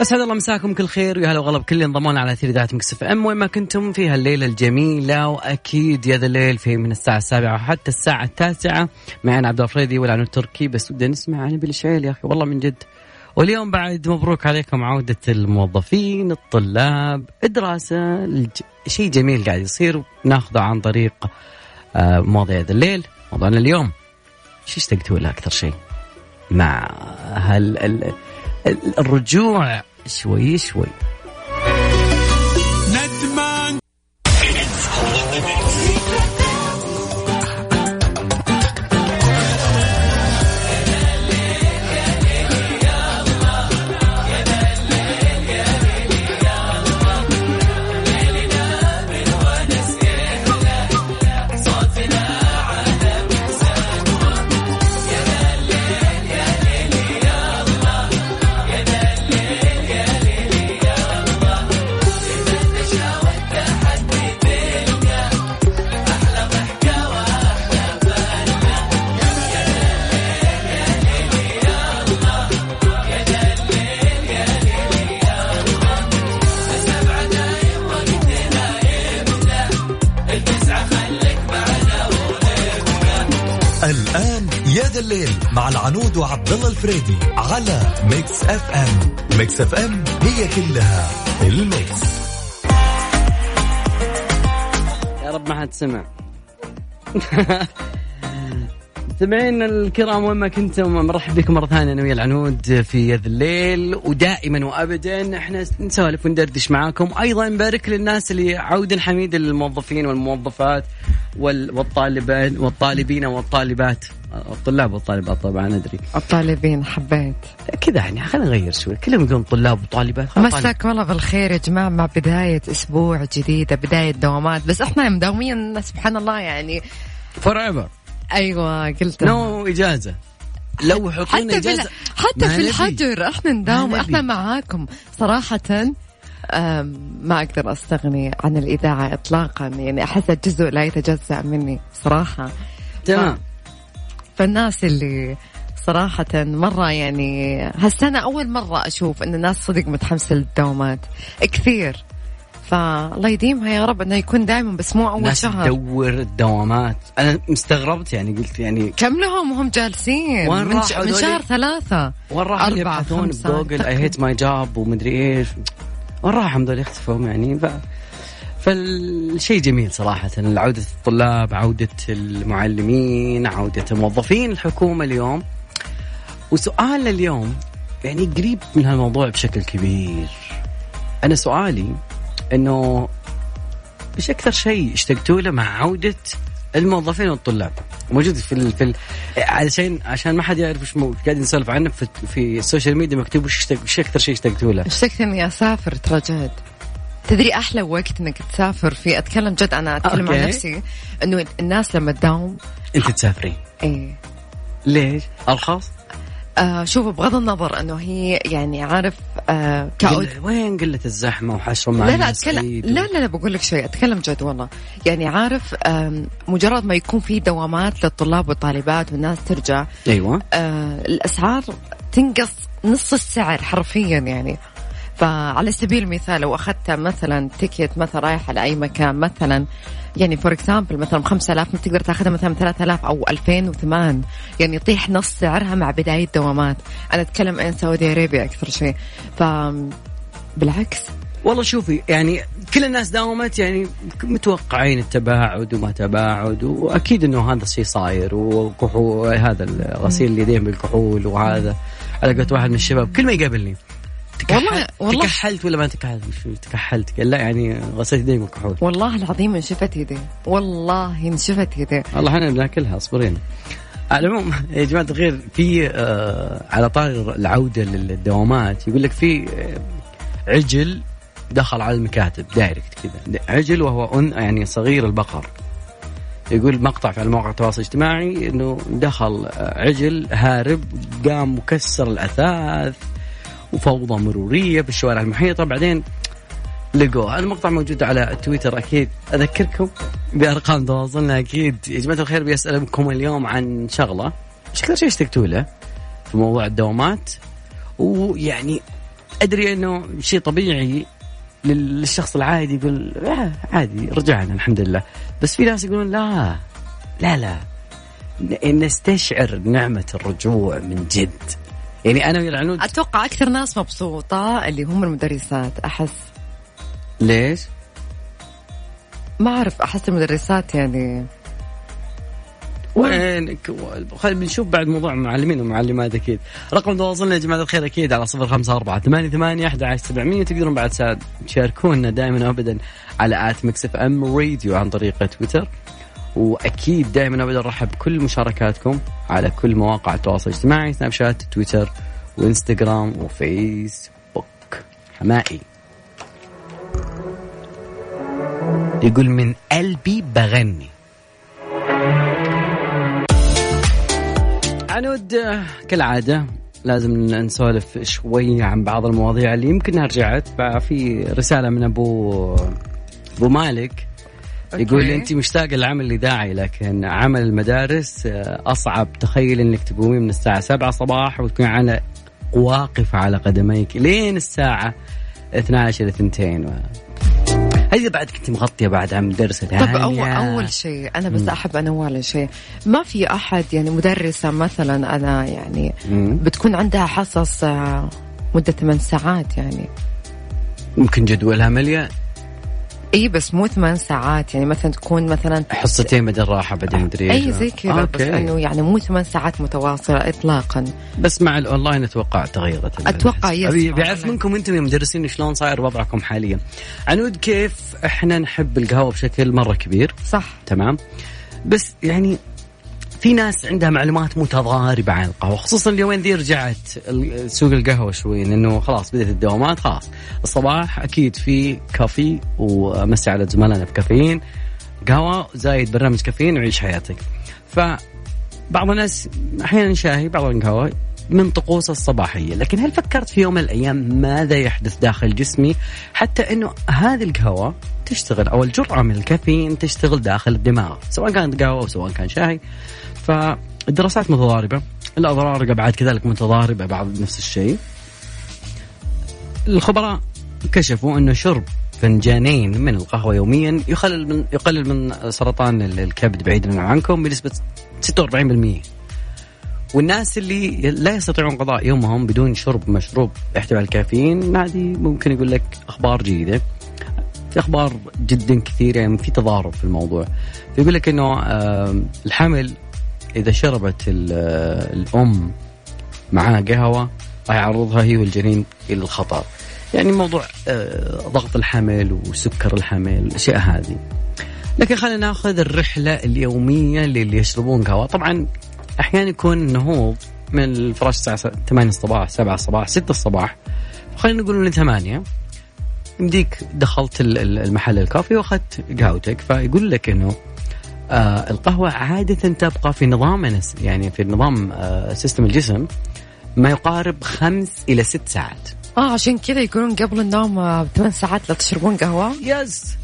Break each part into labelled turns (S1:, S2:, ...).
S1: أسعد الله مساكم كل خير ويا هلا وغلا بكل انضمونا على أثير إذاعة مكسف أم. وين ما كنتم في هالليلة الجميلة وأكيد يا ذا الليل في من الساعة السابعة وحتى الساعة التاسعة. معنا عبد الفريدي والعنو التركي بس بدنا نسمع عن بالشعيل يا أخي والله من جد. واليوم بعد مبروك عليكم عودة الموظفين الطلاب الدراسة الج... شيء جميل قاعد يصير وناخذه عن طريق آه، مواضيع ذا الليل. موضوعنا اليوم شو اشتقتوا له أكثر شيء؟ مع هال ال... الرجوع شوي شوي.
S2: العنود وعبد الله الفريدي على Mix FM. Mix FM هي كلها ال mix.
S1: يا رب ما حد سمع. مستمعينا الكرام وين ما كنتم مرحب بكم مرة ثانية أنا ويا العنود في يا ذا الليل ودائما وابدا إحنا نسولف وندردش معاكم. أيضا نبارك للناس اللي عودا حميدا للموظفين والموظفات وال- والطالبين والطالبين والطالبات. الطلاب والطالبات طبعا أدري.
S3: الطالبين حبيت.
S1: كذا يعني خلينا نغير شوي. كلهم يقولون طلاب وطالبات.
S3: مساك والله بالخير يا جماعة مع بداية أسبوع جديدة بداية دوامات. بس إحنا مداومين سبحان الله يعني.
S1: Forever.
S3: أيوة قلت.
S1: نو إجازة. لو حطينا
S3: حتى في إجازة حتى في. الحجر. إحنا نداوم.
S1: إحنا.
S3: معاكم. صراحة أم، ما أقدر أستغني عن الإذاعة اطلاقا. يعني احسها جزء لا يتجزأ مني. صراحة.
S1: تمام.
S3: فالناس اللي صراحة مرة يعني هالسنة أول مرة أشوف إن الناس صدق متحمسة للدوامات. كثير. فالله يديمها يا رب إنه يكون دائما بس مو أول
S1: ناس
S3: شهر.
S1: تدور الدوامات. أنا مستغربت يعني قلت يعني
S3: كم لهم وهم جالسين؟
S1: وين
S3: من, ش... من؟ شهر ثلاثة.
S1: وين راحوا يبحثون.
S3: ب
S1: Google I hate my job ومدري إيش؟ وين راحوا هذول يختفوا يعني. ف... فالشيء جميل صراحة عودة الطلاب عودة المعلمين عودة موظفين الحكومة اليوم. وسؤال اليوم يعني قريب من هالموضوع بشكل كبير. أنا سؤالي إنه إيش أكثر شيء اشتقتوا له مع عودة الموظفين والطلاب؟ موجود في ال... في ال... علشان عشان ما حد يعرف إيش مو... قاعد نسولف عنه في, في ال social media مكتوب وش أكثر شيء اشتقتوا له؟
S3: اشتقت اني اسافر ترى تدري أحلى وقت إنك تسافر فيه أتكلم جد أنا أتكلم
S1: okay.
S3: عن نفسي. إنه الناس لما تداوم
S1: أنت تسافرين.
S3: إيه.
S1: ليش؟ ارخص؟
S3: آه شوف بغض النظر إنه هي يعني عارف آه كأود
S1: قل... وين قلة الزحمة وحشر مع
S3: لا لا
S1: الناس؟
S3: اتكلم
S1: عيد
S3: لا لا لا بقول لك شيء أتكلم جد والله. يعني عارف آم، مجرد ما يكون في دوامات للطلاب والطالبات والناس ترجع
S1: أيوه.
S3: آه الأسعار تنقص نص السعر حرفيا يعني. فعلى سبيل المثال لو أخذت مثلا ticket مثلا رايحه لاي مكان مثلا يعني for example مثلا 5000 ما تقدر تأخذها مثلا 3000 أو 2008 يعني يطيح نص سعرها مع بداية دوامات. أنا أتكلم عن Saudi Arabia أكثر شيء. ف بالعكس.
S1: والله شوفي يعني كل الناس داومت يعني متوقعين التباعد وما تباعد وأكيد إنه هذا الشيء صاير وكحول هذا غسيل اليدين بالكحول وهذا. على قولة واحد من الشباب كل ما يقابلني
S3: والله-
S1: تكحلت
S3: والله.
S1: تكحلت ولا ما تكحلت؟ تكحلت؟ قال لا يعني غسلت يدين بالكحول
S3: والله العظيم انشفت يدي. والله انشفت يدي.
S1: والله إحنا بناكلها اصبرين. على العموم يا جماعة الخير في آه على طار العودة للدوامات يقول لك في آه عجل دخل على المكاتب direct كذا. عجل وهو أن يعني صغير البقر. يقول مقطع في مواقع التواصل الاجتماعي إنه دخل آه، عجل هارب قام مكسر الأثاث. وفوضى مرورية بالشوارع المحيطة. بعدين لقوه المقطع موجود على تويتر. أكيد أذكركم بأرقام تواصلنا. أكيد يا جماعة الخير بيسالكم اليوم عن شغلة. إيش أكثر شيء اشتقتوا له؟ في موضوع الدوامات. ويعني أدري إنه شيء طبيعي للشخص العادي يقول آه عادي رجعنا الحمد لله. بس في ناس يقولون لا لا لا. نستشعر نعمة الرجوع من جد. يعني أنا والعنود
S3: أتوقع أكثر ناس مبسوطة اللي هم المدرسات. أحس
S1: ليش؟
S3: ما أعرف أحس المدرسات يعني
S1: وين خلينا بنشوف بعد موضوع معلمين ومعلمات أكيد. رقم تواصلنا يا جماعة الخير أكيد على صفر خمسة أربعة ثمانية ثمانية أحد عشر سبعمية تقدرون بعد تشاركونا دائما وابدا على at Mix FM Radio عن طريق تويتر. وأكيد دائما ابدا أرحب بكل مشاركاتكم على كل مواقع التواصل الاجتماعي سناب شات تويتر وإنستغرام وفيسبوك. حمائي. يقول من قلبي بغني. عنود كالعادة لازم نسولف شوي عن بعض المواضيع اللي يمكن رجعت في رسالة من أبو أبو مالك. يقول انت مشتاقة للعمل الاذاعي لكن عمل المدارس آه، أصعب. تخيل إنك تقومين من الساعة 7 صباح وتكون على واقفه على قدميك لين الساعة 12 إلى 2 هذه بعد كنت مغطية بعد عن مدرسة
S3: طب اول أول شيء أنا بس أحب انوه شيء ما في أحد يعني مدرسة مثلا أنا يعني مم. بتكون عندها حصص آه، مدة ثمان ساعات يعني.
S1: ممكن جدولها مليان.
S3: إي بس مو ثمان ساعات. يعني مثلا تكون مثلا
S1: حصتين بعدين راحة بعدين مدري
S3: إي زي كذا بس إنه يعني مو ثمان ساعات متواصلة اطلاقا.
S1: بس مع الأونلاين أتوقع تغيرت
S3: أتوقع yes
S1: بيعرف منكم أنتم يا مدرسين شلون صاير وضعكم حاليا. عنود كيف إحنا نحب القهوة بشكل مرة كبير؟
S3: صح.
S1: تمام. بس يعني في ناس عندها معلومات متضاربة عن القهوة خصوصا اليومين ذي رجعت سوق القهوة شوي لأنه خلاص بدأت الدوامات خلاص. الصباح أكيد في كافي ومسي على زملائنا في كافيين قهوة زايد برنامج كافيين وعيش حياتك. فبعض الناس أحيانا شاهي بعض القهوة من طقوس الصباحية. لكن هل فكرت في يوم من الأيام ماذا يحدث داخل جسمي؟ حتى أنه هذه القهوة تشتغل أو الجرعة من الكافيين تشتغل داخل الدماغ سواء كانت قهوة أو سواء كان شاي فالدراسات متضاربة. الأضرار بعد كذلك متضاربة بعض نفس الشيء. الخبراء كشفوا أنه شرب فنجانين من القهوة يوميا يقلل من يقلل من سرطان الكبد بعيدا عنكم بنسبة 46% والناس اللي لا يستطيعون قضاء يومهم بدون شرب مشروب يحتوي على الكافيين هذه ممكن يقول لك أخبار جيدة. في أخبار جدا كثيرة يعني في تضارب في الموضوع. يقول لك إنه الحمل إذا شربت الأم معها قهوة يعرضها هي والجنين إلى الخطر. يعني موضوع آه، ضغط الحمل وسكر الحمل الاشياء هذه. لكن خلينا ناخذ الرحلة اليومية للي يشربون قهوة. طبعا أحيانا يكون النهوض من الفراش الساعة 8 الصباح 7 الصباح 6 الصباح. خلينا نقول من 8 يمديك دخلت المحل ال coffee وأخذت قهوتك. فيقول لك إنه آه القهوة عادة تبقى في نظام يعني في نظام آه system الجسم ما يقارب خمس إلى ست ساعات.
S3: آه عشان كذا يقولون قبل النوم آه، بثمان ساعات لا تشربون قهوة.
S1: yes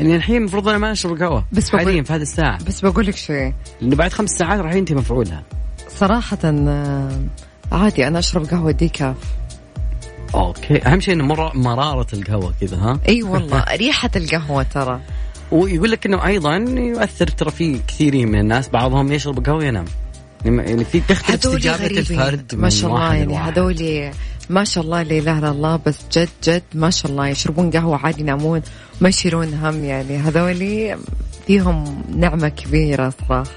S1: يعني الحين المفروض أنا ما أشرب قهوة.
S3: بس
S1: حاليا في هذه الساعة.
S3: بس بقول لك شيء.
S1: لأنه بعد خمس ساعات راح ينتهي مفعولها.
S3: صراحة آه، عادي أنا أشرب قهوة ديكاف
S1: أوكي. أهم شيء إنه مر... مرارة القهوة كذا ها؟
S3: إي والله ريحة القهوة ترى.
S1: ويقول لك إنه أيضا يؤثر ترى في كثيرين من الناس بعضهم يشرب قهوة ينام. يعني في تختلف استجابة الفرد
S3: ما شاء الله يعني هذول ما شاء الله لا إله إلا الله بس جد جد ما شاء الله يشربون قهوة عادي ينامون ما يشيلون هم يعني هذول فيهم نعمة كبيرة صراحة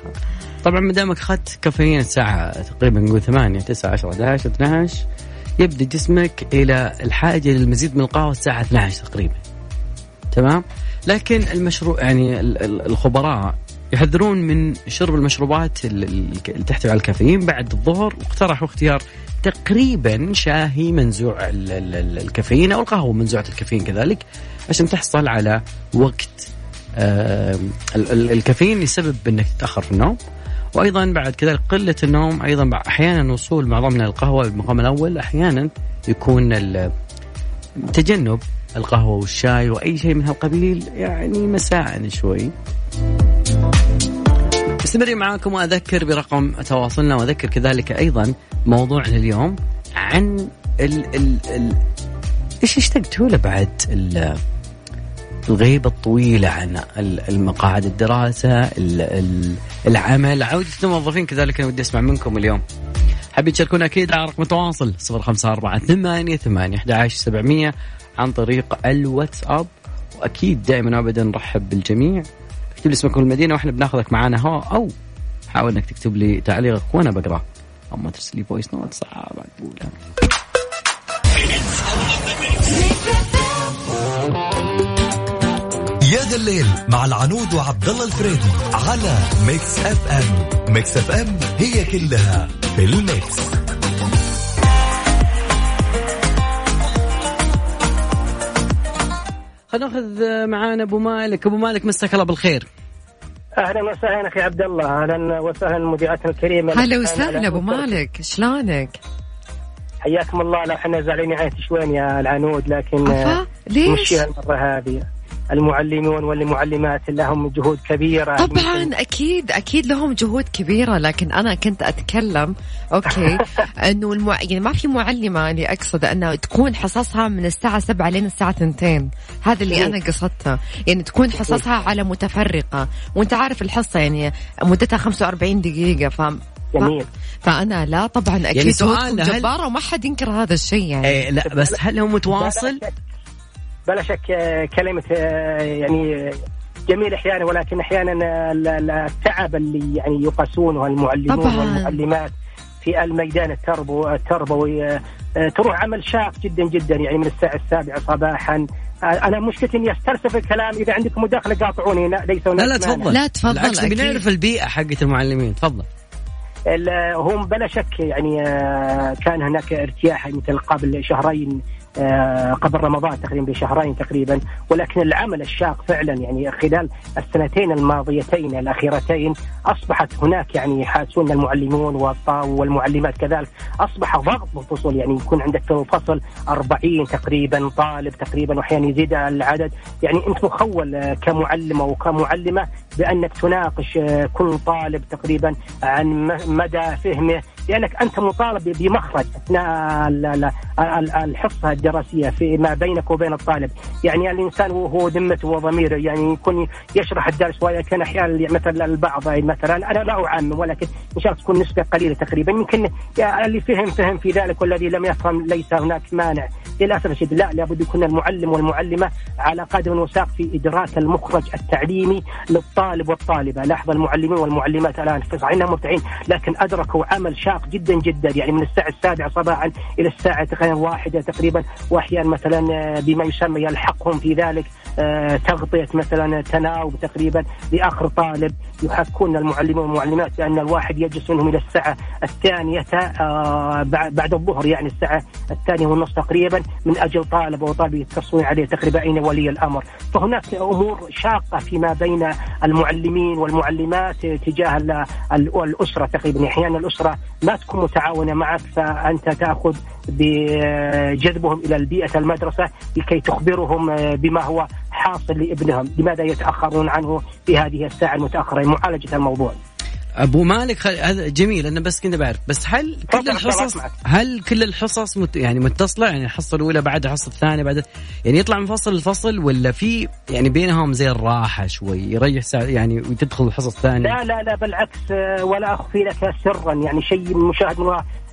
S1: طبعا ما دامك أخذت كافيين الساعة تقريبا نقول 8 9 10 11 12 يبدأ جسمك إلى الحاجة للمزيد من القهوة الساعة 12 تقريبا. تمام؟ لكن المشروع يعني الخبراء يحذرون من شرب المشروبات اللي تحتوي على الكافيين بعد الظهر واقترحوا اختيار تقريبا شاهي منزوع الكافيين أو القهوة منزوعة الكافيين كذلك عشان تحصل على وقت الكافيين يسبب إنك تتأخر في النوم. وأيضا بعد كذلك قلة النوم أيضا أحيانا وصول معظمنا القهوه المقام الأول أحيانا يكون تجنب القهوة والشاي وأي شيء من هالقبيل يعني مساء شوي. مستمرين معاكم وأذكر برقم تواصلنا وأذكر كذلك أيضا موضوعنا اليوم عن ال ال ال إيش اشتقتوا له بعد الغيبة الطويلة عن المقاعد الدراسة العمل؟ عودة الموظفين كذلك أنا ودي أسمع منكم اليوم. حابين تشاركونا أكيد على رقم خمسة أربعة ثمانية ثمانية أحد سبعمية عن طريق الواتساب وأكيد دائما أبدا نرحب بالجميع. اكتب لي اسمك والمدينة وإحنا بناخذك معنا هو أو حاول إنك تكتب لي تعليقك وأنا بقراه أما ترسل لي voice note صعب تقولها
S2: يا ذا الليل مع العنود وعبد الله الفريدي على Mix FM Mix FM هي كلها في ال mix.
S1: خلينا ناخذ معانا أبو مالك. أبو مالك مساك الله بالخير.
S4: أهلا وسهلا أخي عبد الله. أهلا وسهلا مذيعتنا الكريمة.
S3: هلا وسهلا أبو مالك. شلونك؟
S4: حياكم الله. لو إحنا زعلانين عليك شوين يا العنود لكن
S3: ليش؟
S4: المرة هذه. المعلمون والمعلمات لهم جهود كبيرة.
S3: طبعا أكيد أكيد لهم جهود كبيرة لكن أنا كنت أتكلم أوكي أنه المع... يعني ما في معلمة اللي أقصد أنها تكون حصصها من الساعة 7 لين الساعة 2 هذا اللي أنا قصدته. يعني تكون حصصها على متفرقة. وأنت عارف الحصة يعني مدتها 45 دقيقة ف
S4: جميل.
S3: فأنا لا طبعا أكيد يعني سؤال جبارة وما حد ينكر هذا الشيء يعني.
S1: إيه لا بس هل هو متواصل؟
S4: بلا شك آه، كلمة آه، يعني جميل أحيانا ولكن أحيانا التعب اللي يعني يقاسونه المعلمون طبعا. والمعلمات في الميدان التربو التربوي آه، تروح عمل شاق جدا جدا يعني من الساعة السابعة صباحا. أنا مشكلتي إني أسترسل في الكلام. إذا عندكم مداخلة قاطعوني لا ليس
S1: لا لا تفضل.
S3: لا تفضل
S1: بالعكس بنعرف البيئة حقت المعلمين. تفضل.
S4: هم بلا شك يعني كان هناك ارتياح مثل قبل شهرين آه، قبل رمضان تقريبا بشهرين تقريبا. ولكن العمل الشاق فعلا يعني خلال السنتين الماضيتين الأخيرتين أصبحت هناك يعني يحاسون المعلمون والمعلمات كذلك. أصبح ضغط بالفصول يعني يكون عندك في الفصل 40 تقريبا طالب تقريبا واحيانا يزيد العدد. يعني أنت مخول كمعلم أو كمعلمه بأنك تناقش كل طالب تقريبا عن مدى فهمه لأنك أنت مطالب بمخرج أثناء الحصة الدراسية فيما بينك وبين الطالب، يعني الإنسان وهو ذمته وضميره. يعني يكون يشرح الدرس ولكن أحيانا مثلا البعض مثلا. أنا لا أعمم ولكن إن شاء الله تكون نسبة قليلة تقريبا. يمكن اللي فهم فهم في ذلك والذي لم يفهم ليس هناك مانع. للاسف الشديد لا لابد يكون المعلم والمعلمة على قدم وساق في ادراك المخرج التعليمي للطالب والطالبة، لاحظ المعلمين والمعلمات الآن صحيح إنهم مبدعين لكن أدركوا عمل شاق جدا جدا. يعني من الساعة السابعة صباحا إلى الساعة تقريبا واحدة تقريبا. واحيانا مثلا آه، بما يسمى يلحقهم في ذلك. تغطية مثلا تناوب تقريبا لآخر طالب يحكون المعلمين والمعلمات بان الواحد يجلس منهم إلى الساعة الثانية آه، بعد الظهر يعني الساعة الثانية والنصف تقريبا من أجل طالب أو طالب يتصلون عليه تقريبا أين ولي الأمر. فهناك أمور شاقة فيما بين المعلمين والمعلمات تجاه الاسره تقريبا. أحيانا الأسرة ما تكون متعاونة معك فأنت تأخذ بجذبهم إلى البيئة المدرسة لكي تخبرهم بما هو حاصل لابنهم، لماذا يتأخرون عنه في هذه الساعة المتأخرة؟ لمعالجه الموضوع.
S1: أبو مالك هذا جميل أنا بس كنت بعرف. بس هل كل الحصص هل كل الحصص مت يعني متصلة؟ يعني الحصة الأولى بعد الحصه الثانية بعد يعني يطلع من فصل لفصل ولا في يعني بينهم زي الراحة شوي؟ يريح ساعة يعني وتدخل الحصص الثانية
S4: لا لا لا بالعكس ولا أخفي لك سرا. يعني شيء مشاهد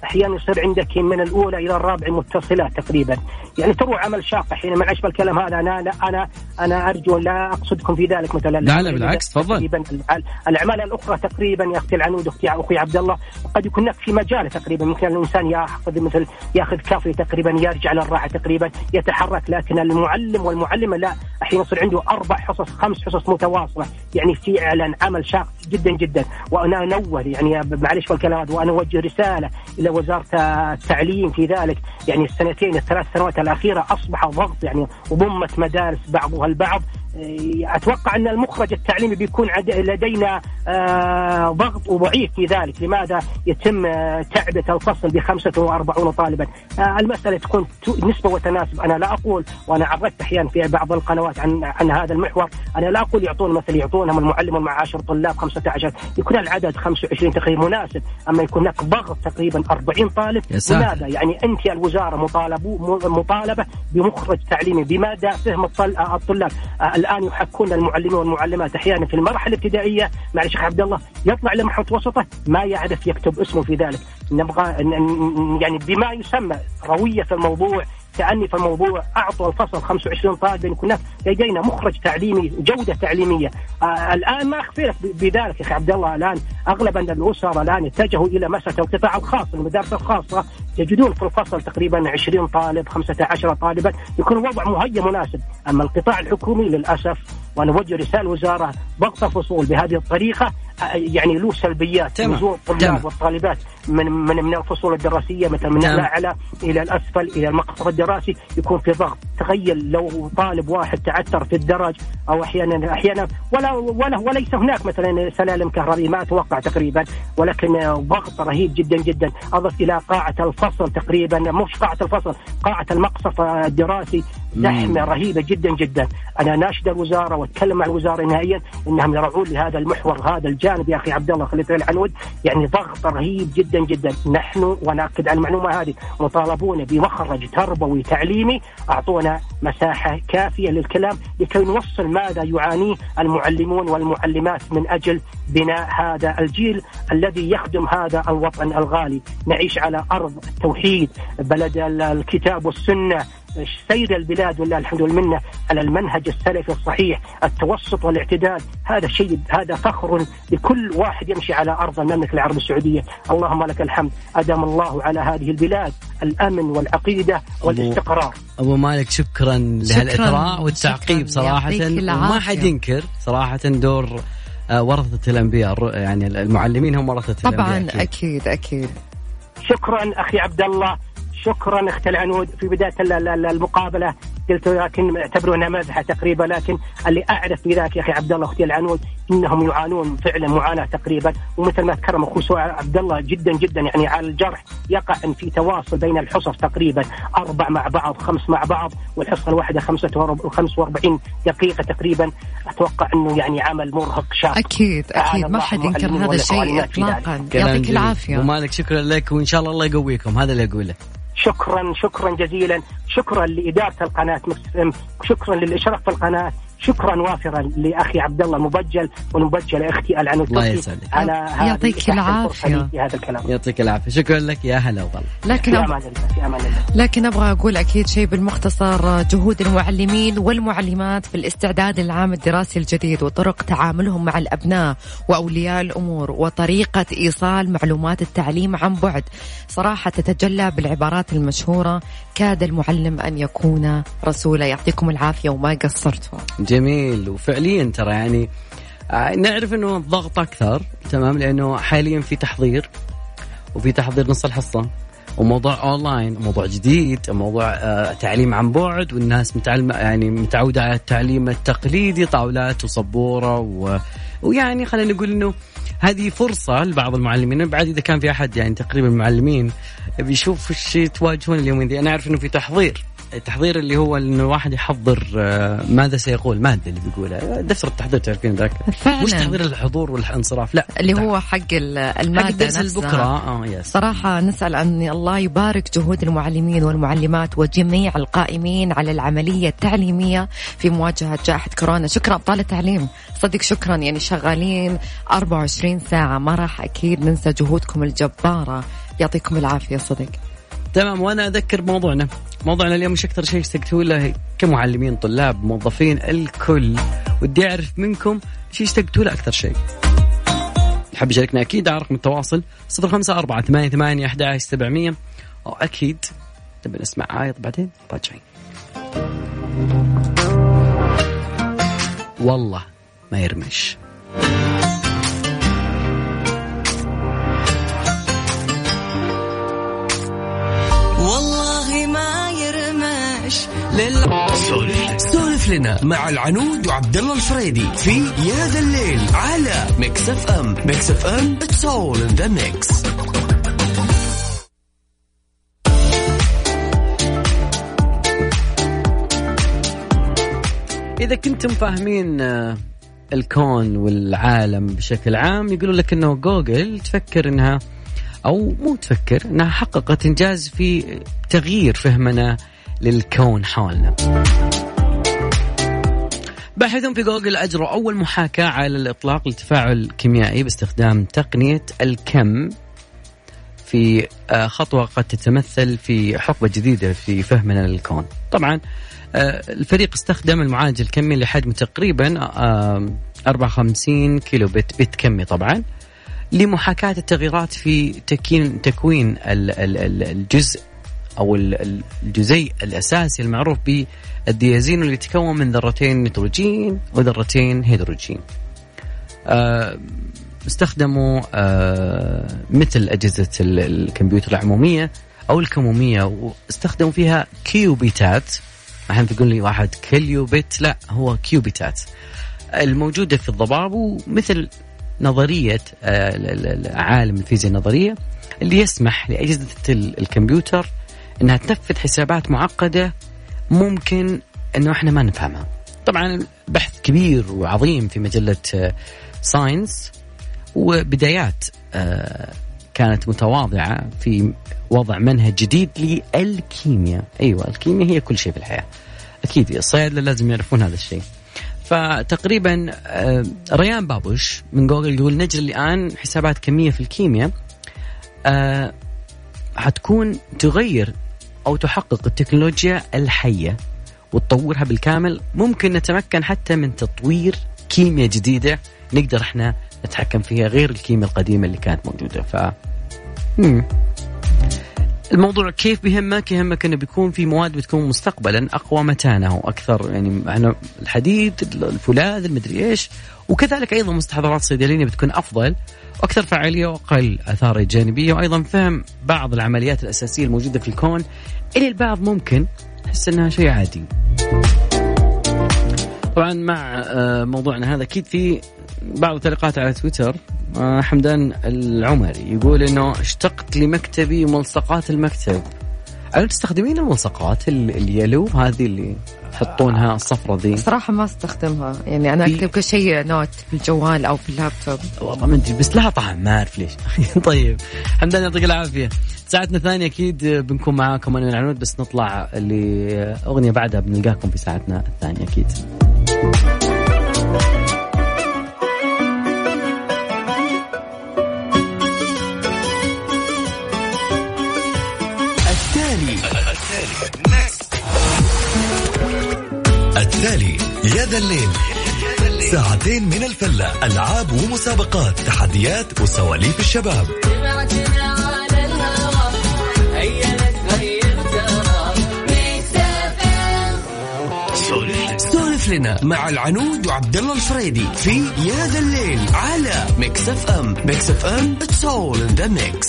S4: أحيانا يصير عندك من الأولى إلى الرابعة متصلات تقريبا. يعني تروح عمل شاق حين ما اشبه الكلام هذا. أنا لا أنا أنا أرجو لا أقصدكم في ذلك مثلا.
S1: لا لا بالعكس تفضل.
S4: الأعمال الأخرى تقريبا يا أختي العنود أختي أخوي عبد الله قد يكون هناك في مجال تقريبا. ممكن الإنسان يأخذ مثل يأخذ كافي تقريبا يرجع للراحة تقريبا يتحرك. لكن المعلم والمعلمة لا. أحيانا يصير عنده أربع حصص خمس حصص متواصلة. يعني فعلا عمل شاق جدا جدا. وأنا انوه يعني معلش بالكلام وأنا أوجه رسالة إلى وزارة التعليم في ذلك يعني السنتين الثلاث سنوات الأخيرة أصبح ضغط يعني وضمت مدارس بعضها البعض. أتوقع أن المخرج التعليمي بيكون لدينا آه، ضغط وضعيف في ذلك، لماذا؟ يتم آه، تعبئة الفصل ب 45 طالبا؟ آه، المسألة تكون نسبة وتناسب، أنا لا أقول وأنا عرضت أحيانا في بعض القنوات عن عن هذا المحور، أنا لا أقول يعطون مثل يعطونهم المعلم مع 10 طلاب 15 يكون العدد 25 تقريبا مناسب، أما يكون هناك ضغط تقريبا 40 طالب، لماذا؟ يعني أنت الوزارة مطالبه مطالبة بمخرج تعليمي. بمدى فهم الطلاب، الآن يحكون المعلمين والمعلمات أحيانا في المرحلة الابتدائية مع الشيخ عبد الله يطلع لمرحله وسطه ما يعرف يكتب اسمه في ذلك. نبغى يعني بما يسمى روية في الموضوع تأني في الموضوع أعطوا الفصل 25 طالبا يكون لدينا مخرج تعليمي جودة تعليمية. آه الآن ما أخفي لك بذلك يا أخي عبد الله. الآن أغلب الأسر الآن اتجهوا إلى مسألة القطاع الخاص المدارس الخاصة يجدون في الفصل تقريبا 20 طالب 15 طالبا يكون الوضع مهيئ مناسب. أما القطاع الحكومي للأسف وأنا أوجه رسالة الوزارة ضغط الفصول بهذه الطريقة يعني له سلبيات نزول الطلاب والطالبات من من من الفصول الدراسية مثلا من الأعلى إلى الأسفل إلى المقصف الدراسي يكون في ضغط. تخيل لو طالب واحد تعثر في الدرج أو أحيانا أحيانا ولا ولا وليس هناك مثلا سلالم كهربائيه ما أتوقع تقريبا ولكن ضغط رهيب جدا جدا. أضف إلى قاعة الفصل تقريبا مش قاعة الفصل قاعة المقصف الدراسي زحمة رهيبة جدا جدا. أنا ناشد الوزارة وأتكلم مع الوزارة نهائيا إنهم يرعون لهذا المحور هذا الجانب يا أخي عبد الله خليفه العنود. يعني ضغط رهيب جدا جدا. نحن ونأكد على المعلومة هذه مطالبون بمخرج تربوي تعليمي أعطونا مساحة كافية للكلام لكي نوصل ماذا يعانيه المعلمون والمعلمات من أجل بناء هذا الجيل الذي يخدم هذا الوطن الغالي. نعيش على أرض التوحيد بلد الكتاب والسنة سير البلاد ولله الحمد والمنة على المنهج السلفي الصحيح التوسط والاعتدال. هذا شيء هذا فخر لكل واحد يمشي على أرض المملكة العربية السعودية. اللهم لك الحمد. أدام الله على هذه البلاد الأمن والعقيدة والاستقرار.
S1: أبو مالك شكرا لهالاثراء والتعقيب صراحة. وما حد ينكر صراحة دور آه، ورثة الأنبياء يعني المعلمين هم ورثة
S3: طبعا الانبياء أكيد. أكيد, أكيد.
S4: شكرا أخي عبد الله. شكرا أخت العنود في بداية المقابلة. قلت لكن اعتبروها مزحه تقريبا لكن اللي أعرف في ذاك يا أخي عبد الله أختي العنود إنهم يعانون فعلا معاناة تقريبا. ومثل ما تكرم أخوي عبد الله جدا جدا يعني على الجرح يقع إن في تواصل بين الحصص تقريبا أربع مع بعض خمس مع بعض والحصة الواحدة 45 دقيقة تقريبا. أتوقع إنه يعني عمل مرهق شاق.
S3: أكيد أكيد. ما حد ينكر هذا الشيء اطلاقا. يعطيك العافية.
S1: ومالك شكرا لك وإن شاء الله الله يقويكم. هذا اللي أقوله.
S4: شكرا شكرا جزيلا. شكرا لإدارة القناة شكرا للإشراف في القناة. شكرا وافرا لأخي عبد الله المبجل والمبجل أختي العنود
S1: الله يسعدك.
S4: على
S3: يعطيك العافية.
S4: في هذا الكلام.
S1: يعطيك العافية. شكرا لك يا هلا وغلا.
S3: لكن في أمان الله في أمان الله. لكن أبغى أقول أكيد شيء بالمختصر. جهود المعلمين والمعلمات في الاستعداد للعام الدراسي الجديد وطرق تعاملهم مع الأبناء وأولياء الأمور وطريقة إيصال معلومات التعليم عن بعد. صراحة تتجلى بالعبارات المشهورة. كاد المعلم أن يكون رسولا. يعطيكم العافية وما قصرتوا.
S1: جميل. وفعليا ترى يعني آه، نعرف إنه الضغط أكثر تمام؟ لأنه حاليا في تحضير وفي تحضير نص الحصة وموضوع أونلاين موضوع جديد موضوع آه تعليم عن بعد والناس متعلمة يعني متعودة على التعليم التقليدي طاولات وسبوره و... ويعني خلينا نقول إنه هذه فرصة لبعض المعلمين. بعد إذا كان في أحد يعني تقريبا المعلمين بيشوف إيش تواجهون اليومين دي. أنا أعرف إنه في تحضير. التحضير اللي هو انه الواحد يحضر آه، ماذا سيقول؟ ماده اللي بيقولها دفتر التحضير تعرفين ذاك؟ مش تحضير الحضور والانصراف لا.
S3: اللي هو حق المادة
S1: حق نفسها. بكره آه
S3: يس صراحة نسأل أن الله يبارك جهود المعلمين والمعلمات وجميع القائمين على العملية التعليمية في مواجهة جائحة كورونا. شكرا ابطال التعليم صدق شكرا يعني شغالين 24 ساعة. ما راح أكيد ننسى جهودكم الجبارة. يعطيكم العافية صدق.
S1: تمام وأنا أذكر موضوعنا. موضوعنا اليوم مش أكثر شيء اشتقتوا له كمعلمين طلاب موظفين الكل. ودي أعرف منكم شيء اشتقتوا له أكثر شيء. حاب يشاركنا؟ أكيد على رقم التواصل 054 88 11 700 واكيد نبي نسمع عايض بعدين؟ راجعين والله ما يرمش.
S2: لل... سولف سولف لنا مع العنود وعبد الله الفريدي في يا ذا الليل على Mix FM Mix FM it's all in the mix
S1: إذا كنتم فاهمين آه، الكون والعالم بشكل عام يقولوا لك إنه جوجل تفكر إنها أو مو تفكر إنها حققت إنجاز في تغيير فهمنا للكون حولنا. باحثون في جوجل أجروا أول محاكاة على الإطلاق لتفاعل كيميائي باستخدام تقنية الكم في آه، خطوة قد تتمثل في حقبة جديدة في فهمنا للكون. طبعا آه، الفريق استخدم المعالج الكمي لحجم تقريبا آه، 54 كيلو بت بت كمي طبعا لمحاكاة التغييرات في تكين تكوين ال- ال- ال- الجزء أو ال- ال- الجزيء الأساسي المعروف بالديازين اللي يتكون من ذرتين نيتروجين وذرتين هيدروجين. آه، استخدموا آه، مثل أجهزة ال- الكمبيوتر العمومية أو الكمومية واستخدموا فيها كيوبيتات أحيانا تقول لي واحد كيليوبيت لا هو كيوبيتات الموجودة في الضباب ومثل نظرية آه، ال- ال- عالم الفيزياء النظرية اللي يسمح لأجهزة ال- الكمبيوتر إنها تنفذ حسابات معقدة ممكن إنه إحنا ما نفهمها. طبعا بحث كبير وعظيم في مجلة ساينس وبدايات آه، كانت متواضعة في وضع منهج جديد للكيمياء، أيوه الكيمياء هي كل شيء في الحياة. أكيد الصيادله لازم يعرفون هذا الشيء. فتقريبا آه، ريان بابوش من جوجل يقول نجري الآن حسابات كمية في الكيمياء آه، حتكون تغير أو تحقق التكنولوجيا الحية وتطورها بالكامل ممكن نتمكن حتى من تطوير كيمياء جديدة نقدر إحنا نتحكم فيها غير الكيمياء القديمة اللي كانت موجودة ف مم. الموضوع كيف بيهمك؟ يهمك إنه بيكون في مواد بتكون مستقبلا اقوى متانه وأكثر يعني إحنا الحديد الفولاذ المدري إيش وكذلك أيضا مستحضرات صيدلانيه بتكون أفضل وأكثر فعاليه وأقل آثار جانبية وأيضا فهم بعض العمليات الأساسية الموجودة في الكون اللي البعض ممكن يحس إنها شيء عادي. طبعا مع آه، موضوعنا هذا أكيد في بعض التعليقات على تويتر آه، حمدان العمري يقول إنه اشتقت لمكتبي وملصقات المكتب هل تستخدمين الملصقات ال- اليلو هذه اللي تحطونها الصفرة ذي
S3: صراحة ما استخدمها. يعني أنا أكتب كل شيء نوت في الجوال أو في اللابتوب.
S1: والله ما أدري بس لها طعم ما أعرف ليش. طيب حمدان يعطيك العافية. ساعتنا الثانية أكيد بنكون معاكم أنا العنود بس نطلع لأغنية بعدها بنلقاكم في ساعتنا
S2: الثانية أكيد. ذا الليل. ساعتين من الفلة. ألعاب ومسابقات تحديات وسواليف الشباب. سولف لنا مع العنود وعبد الله الفريدي في يا ذا الليل على Mix FM. Mix FM it's all in the mix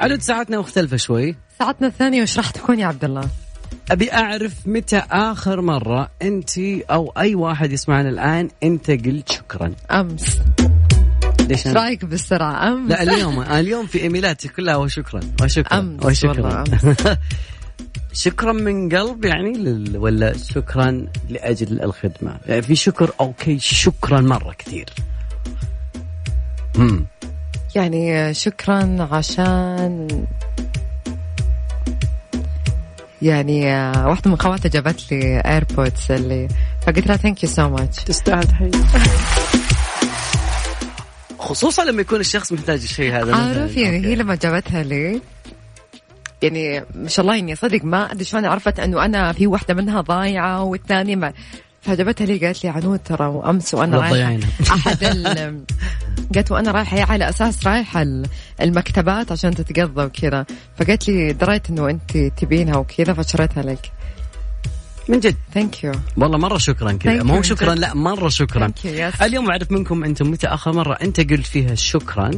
S1: عدد ساعتنا مختلفة شوي.
S3: ساعتنا الثانية وش راح تكون يا عبد الله؟
S1: أبي أعرف متى آخر مرة أنت أو أي واحد يسمعنا الآن انت قلت شكرا.
S3: أمس.
S1: ليش إيش؟
S3: رأيك بالسرعة؟ أمس.
S1: لا اليوم. اليوم في إيميلاتي كلها وشكرا. وشكرا.
S3: أمس
S1: وشكرا.
S3: والله
S1: شكرا من قلب يعني لل... ولا شكرا لأجل الخدمة؟ يعني في شكر okay شكرا مرة كثير. امم
S3: يعني شكرا عشان يعني واحدة من خواتي جابت لي AirPods اللي فقلت لها thank you so much
S1: تستاهل تحيه خصوصا لما يكون الشخص محتاج الشيء هذا
S3: عارف. يعني
S1: okay.
S3: هي لما جابتها لي يعني ما شاء الله يعني صدق ما أدري شلون عرفت إنه أنا في واحدة منها ضايعة والثانية ما فجابتها لي قالت لي عنود ترى
S1: وأمس
S3: وأنا
S1: رايحة.
S3: أحد ال قالت وأنا رايحة هي على أساس رايحة ال- المكتبات عشان تتقضى وكذا. فقالت لي دريت إنه أنت تبينها وكذا فشريتها لك.
S1: من جد؟
S3: thank you
S1: والله مرة شكرا كذا. مو شكرا. لا مرة شكرا.
S3: Yes.
S1: اليوم أعرف منكم أنتم متى آخر مرة أنت قلت فيها شكرا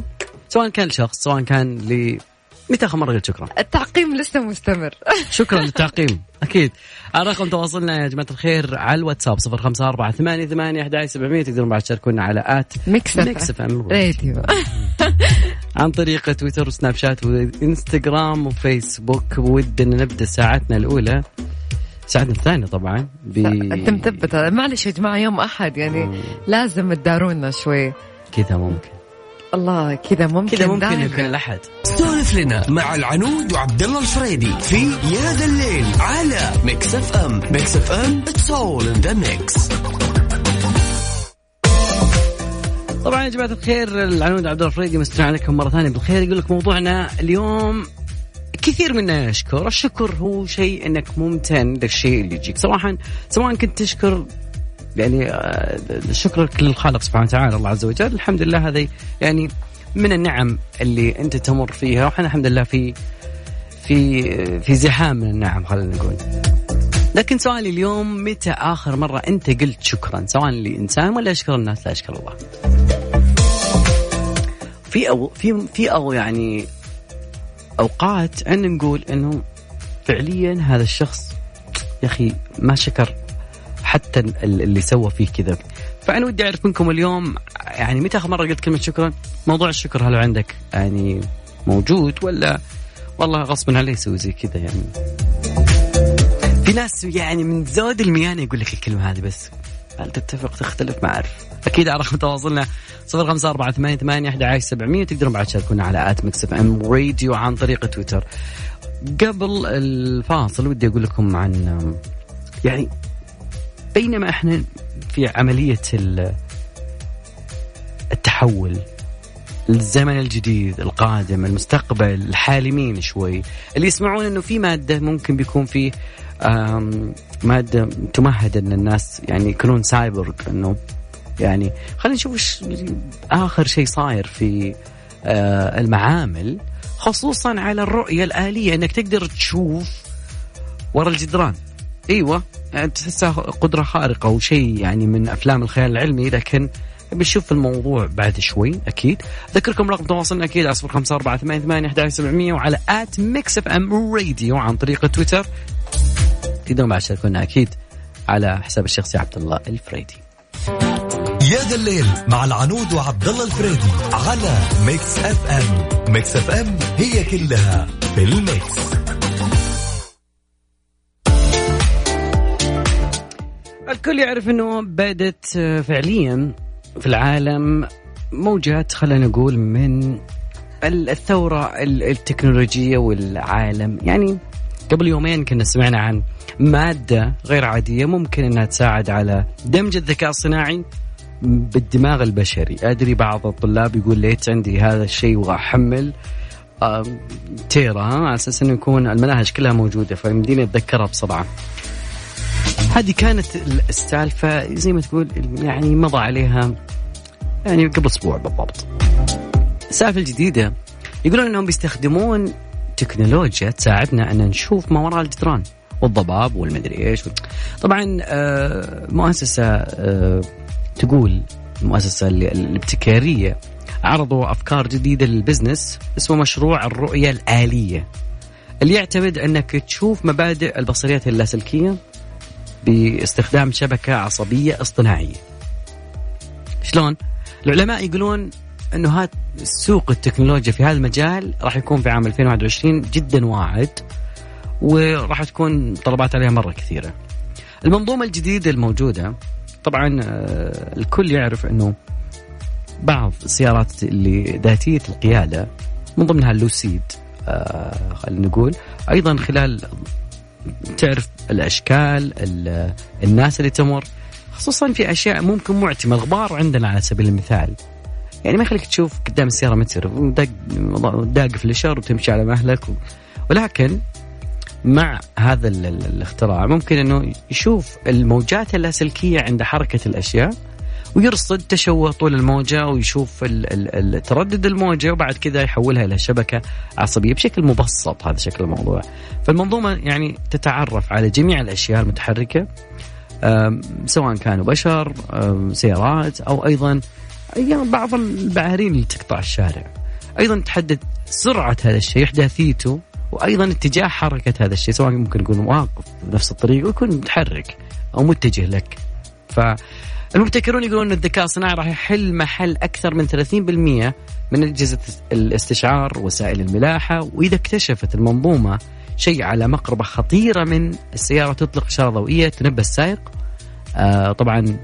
S1: سواء كان لشخص سواء كان ل متى آخر مرة قلت شكرا؟
S3: التعقيم لسه مستمر.
S1: شكرا للتعقيم. أكيد. رقم تواصلنا يا جماعة الخير على الواتساب 054 88 ثمانية 11 700 تقدرون بعد تشاركونا على at Mix Mix
S3: Radio
S1: عن طريق تويتر وسناب شات وإنستغرام وفيسبوك ودنا نبدأ ساعتنا الأولى. ساعتنا الثانية طبعا ب...
S3: انت مثبت معلش يا جماعة يوم أحد يعني لازم تدارونا شوي.
S1: كذا ممكن.
S3: الله كذا ممكن
S1: كذا ممكن. يكون الأحد.
S5: سولف لنا مع العنود وعبد الله الفريدي في يا ذا الليل على Mix FM Mix FM it's all in the mix
S1: طبعا يا جماعة الخير العنود عبد الله الفريدي مستمع عليكم مرة ثانية بالخير. يقول لك موضوعنا اليوم كثير منا يشكر. الشكر هو شيء إنك ممتن للشيء اللي يجيك. سواء سواء كنت تشكر يعني آه، شكرك للخالق سبحانه وتعالى الله عز وجل. الحمد لله هذه يعني من النعم اللي أنت تمر فيها وإحنا الحمد لله في في في زحام من النعم خلينا نقول. لكن سؤالي اليوم متى آخر مرة أنت قلت شكرا؟ سواء لانسان ولا يشكر الناس لا يشكر الله في أو في في أو يعني أوقات عندنا نقول إنه فعليا هذا الشخص يا أخي ما شكر حتى ال- اللي سوى فيه كذا. فأنا ودي أعرف منكم اليوم يعني متى آخر مرة قلت كلمة شكرا؟ موضوع الشكر هل عندك يعني موجود ولا؟ والله غصبا عليه يسوي زي كذا يعني. في ناس يعني من زود الميانة يقول لك الكلمة هذه بس. هل تتفق؟ تختلف؟ ما أعرف. أكيد على رقم تواصلنا صفر خمسة أربعة ثمانية ثمانية أحد سبعمية. تقدرون بعد تشاركونا على at Mix FM Radio عن طريق تويتر. قبل الفاصل ودي أقول لكم عن يعني بينما إحنا في عملية ال- التحول الزمن الجديد القادم المستقبل الحالمين شوي اللي يسمعون إنه في مادة ممكن بيكون آم، مادة تمهد إن الناس يعني يكونون سايبورغ إنه يعني خلينا نشوف إيش آخر شيء صاير في آه، المعامل خصوصا على الرؤية الآلية إنك تقدر تشوف ورا الجدران. إيوه تحسها قدرة خارقة وشيء يعني من أفلام الخيال العلمي لكن بنشوف الموضوع بعد شوي أكيد. أذكركم رقم تواصلنا أكيد على 0548811700 وعلى at Mix FM Radio عن طريق تويتر. تقدرون بعد تشاركونا أكيد على حساب الشخصي عبد الله الفريدي.
S2: يا ذا الليل مع العنود وعبد الله الفريدي على Mix FM. Mix FM هي كلها في ال mix.
S1: الكل يعرف إنه بدت آه، فعليا في العالم موجات خلينا نقول من ال- الثورة ال- التكنولوجية والعالم. يعني قبل يومين كنا سمعنا عن مادة غير عادية ممكن إنها تساعد على دمج الذكاء الصناعي بالدماغ البشري. أدري بعض الطلاب يقول ليت عندي هذا الشيء وأحمل آم، تيرا ها، على أساس إنه يكون المناهج كلها موجودة فيمديني أتذكرها بسرعة. هذه كانت السالفة زي ما تقول يعني مضى عليها يعني قبل أسبوع بالضبط. السالفة الجديدة يقولون أنهم بيستخدمون تكنولوجيا تساعدنا أن نشوف ما وراء الجدران والضباب والمدري إيش. طبعا آه، مؤسسة آه، تقول المؤسسة الابتكارية عرضوا أفكار جديدة للبزنس اسمه مشروع الرؤية الآلية. اللي يعتمد أنك تشوف مبادئ البصريات اللاسلكية باستخدام شبكة عصبية اصطناعية شلون؟ العلماء يقولون إنه هذا سوق التكنولوجيا في هذا المجال راح يكون في عام 2021 جدا واعد وراح تكون طلبات عليها مرة كثيرة. المنظومة الجديدة الموجودة طبعا آه، الكل يعرف إنه بعض السيارات اللي ذاتية القيادة من ضمنها اللوسيد آه، خلينا نقول أيضا خلال تعرف الأشكال ال- الناس اللي تمر خصوصا في أشياء ممكن معتمه الغبار عندنا على سبيل المثال يعني ما يخليك تشوف قدام السيارة متر داق الاشار وتمشي على مهلك. ولكن مع هذا ال- ال- الاختراع ممكن إنه يشوف الموجات اللاسلكيه عند حركة الأشياء ويرصد تشوه طول الموجة ويشوف تردد الموجة وبعد كذا يحولها إلى شبكة عصبية بشكل مبسط هذا شكل الموضوع. فالمنظومة يعني تتعرف على جميع الأشياء المتحركة أم، سواء كانوا بشر سيارات أو أيضا يعني بعض البعارين اللي تقطع الشارع. أيضا تحدد سرعة هذا الشيء احداثيته وأيضا اتجاه حركة هذا الشيء سواء ممكن يكون واقف بنفس الطريق ويكون متحرك أو متجه لك فالمبتكرون يقولون إن الذكاء الصناعي راح يحل محل أكثر من 30% من أجهزة الاستشعار وسائل الملاحة وإذا اكتشفت المنظومة شيء على مقربة خطيرة من السيارة تطلق إشارة ضوئية تنبه السائق آه طبعا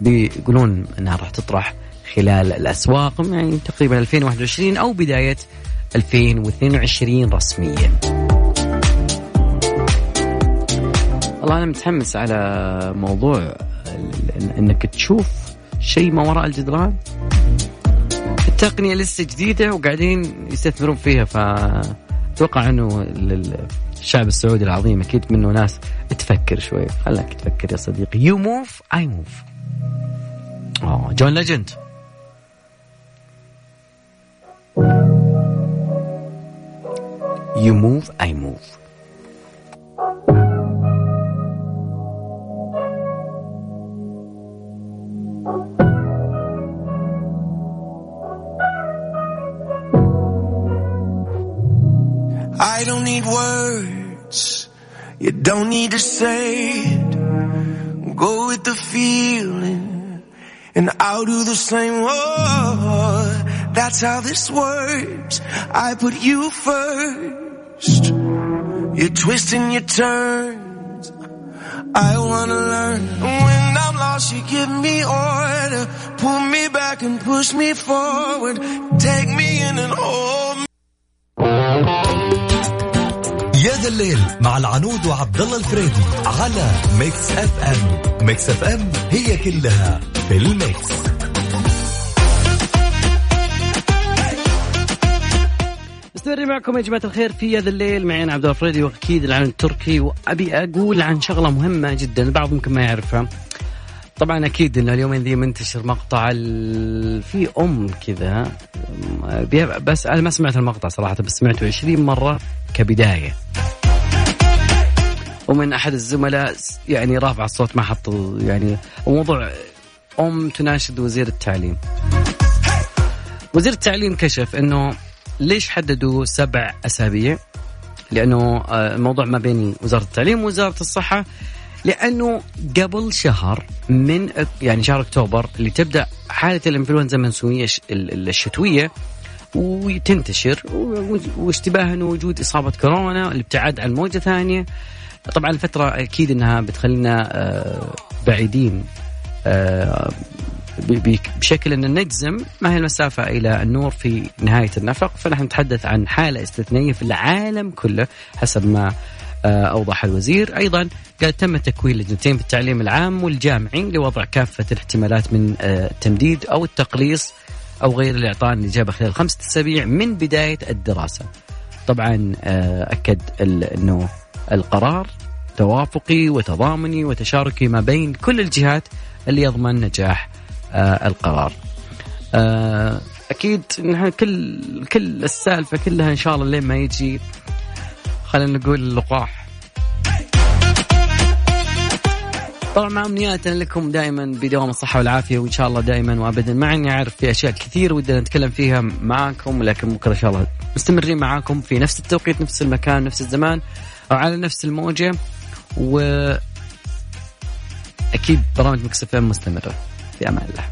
S1: بيقولون إنها راح تطرح خلال الأسواق يعني تقريبا 2021 أو بداية 2022 رسميا. والله أنا متحمس على موضوع انك تشوف شيء ما وراء الجدران. التقنية لسه جديدة وقاعدين يستثمرون فيها فأتوقع أنه الشعب السعودي العظيم أكيد منه ناس تفكر شوي. خلاك تفكر يا صديقي. you move, I move John Legend You move, I move.
S6: Don't need to say it. Go with the feeling and I'll do the same. Oh, that's how this works. I put you first. You're twisting your turns. I wanna learn. When I'm lost, you give me order. Pull me back and push me forward. Take me in and hold
S2: الليل مع العنود وعبد الله الفريدي على Mix FM. Mix FM هي كلها في ال mix.
S1: مستمرين معكم يا جماعة الخير في هذا الليل. معي أنا عبد الله الفريدي وأكيد العالم التركي. وأبي أقول عن شغلة مهمة جدا البعض ممكن ما يعرفها. طبعا أكيد ان اليومين ذي منتشر مقطع ال... في أم كذا. بس أنا ما سمعت المقطع صراحة بس سمعته 20 مرة كبداية. ومن أحد الزملاء يعني رافع الصوت ما حط يعني موضوع أم تناشد وزير التعليم. وزير التعليم كشف إنه ليش حددوا سبع أسابيع؟ لأنه آه، الموضوع ما بين وزارة التعليم ووزارة الصحة لأنه قبل شهر من يعني شهر أكتوبر اللي تبدأ حالة الإنفلونزا المنسوية الشتوية وتنتشر و- واشتباه إنه وجود إصابة كورونا الابتعاد عن موجة ثانية. طبعا الفترة أكيد إنها بتخلينا آه، بعيدين آه، بشكل إن نجزم ما هي المسافة إلى النور في نهاية النفق. فنحن نتحدث عن حالة استثنائية في العالم كله حسب ما آه، أوضح الوزير. أيضا قال تم تكوين لجنتين في التعليم العام والجامعي لوضع كافة الاحتمالات من التمديد أو التقليص أو غير الاعطاء الإجابة خلال خمسة أسابيع من بداية الدراسة. طبعا ال- انه القرار توافقي وتضامني وتشاركي ما بين كل الجهات اللي يضمن نجاح آه، القرار. آه، أكيد نحن كل كل السالفة كلها إن شاء الله لين ما يجي خلينا نقول اللقاح طبعا مع أمنياتنا لكم دائما بدوام الصحة والعافية وإن شاء الله دائما وابدا مع اني أعرف في أشياء كثير ودنا نتكلم فيها معاكم لكن بكرة إن شاء الله مستمرين معاكم في نفس التوقيت نفس المكان نفس الزمان. على نفس الموجة و أكيد برامج مكسفين مستمرة. في أمان الله.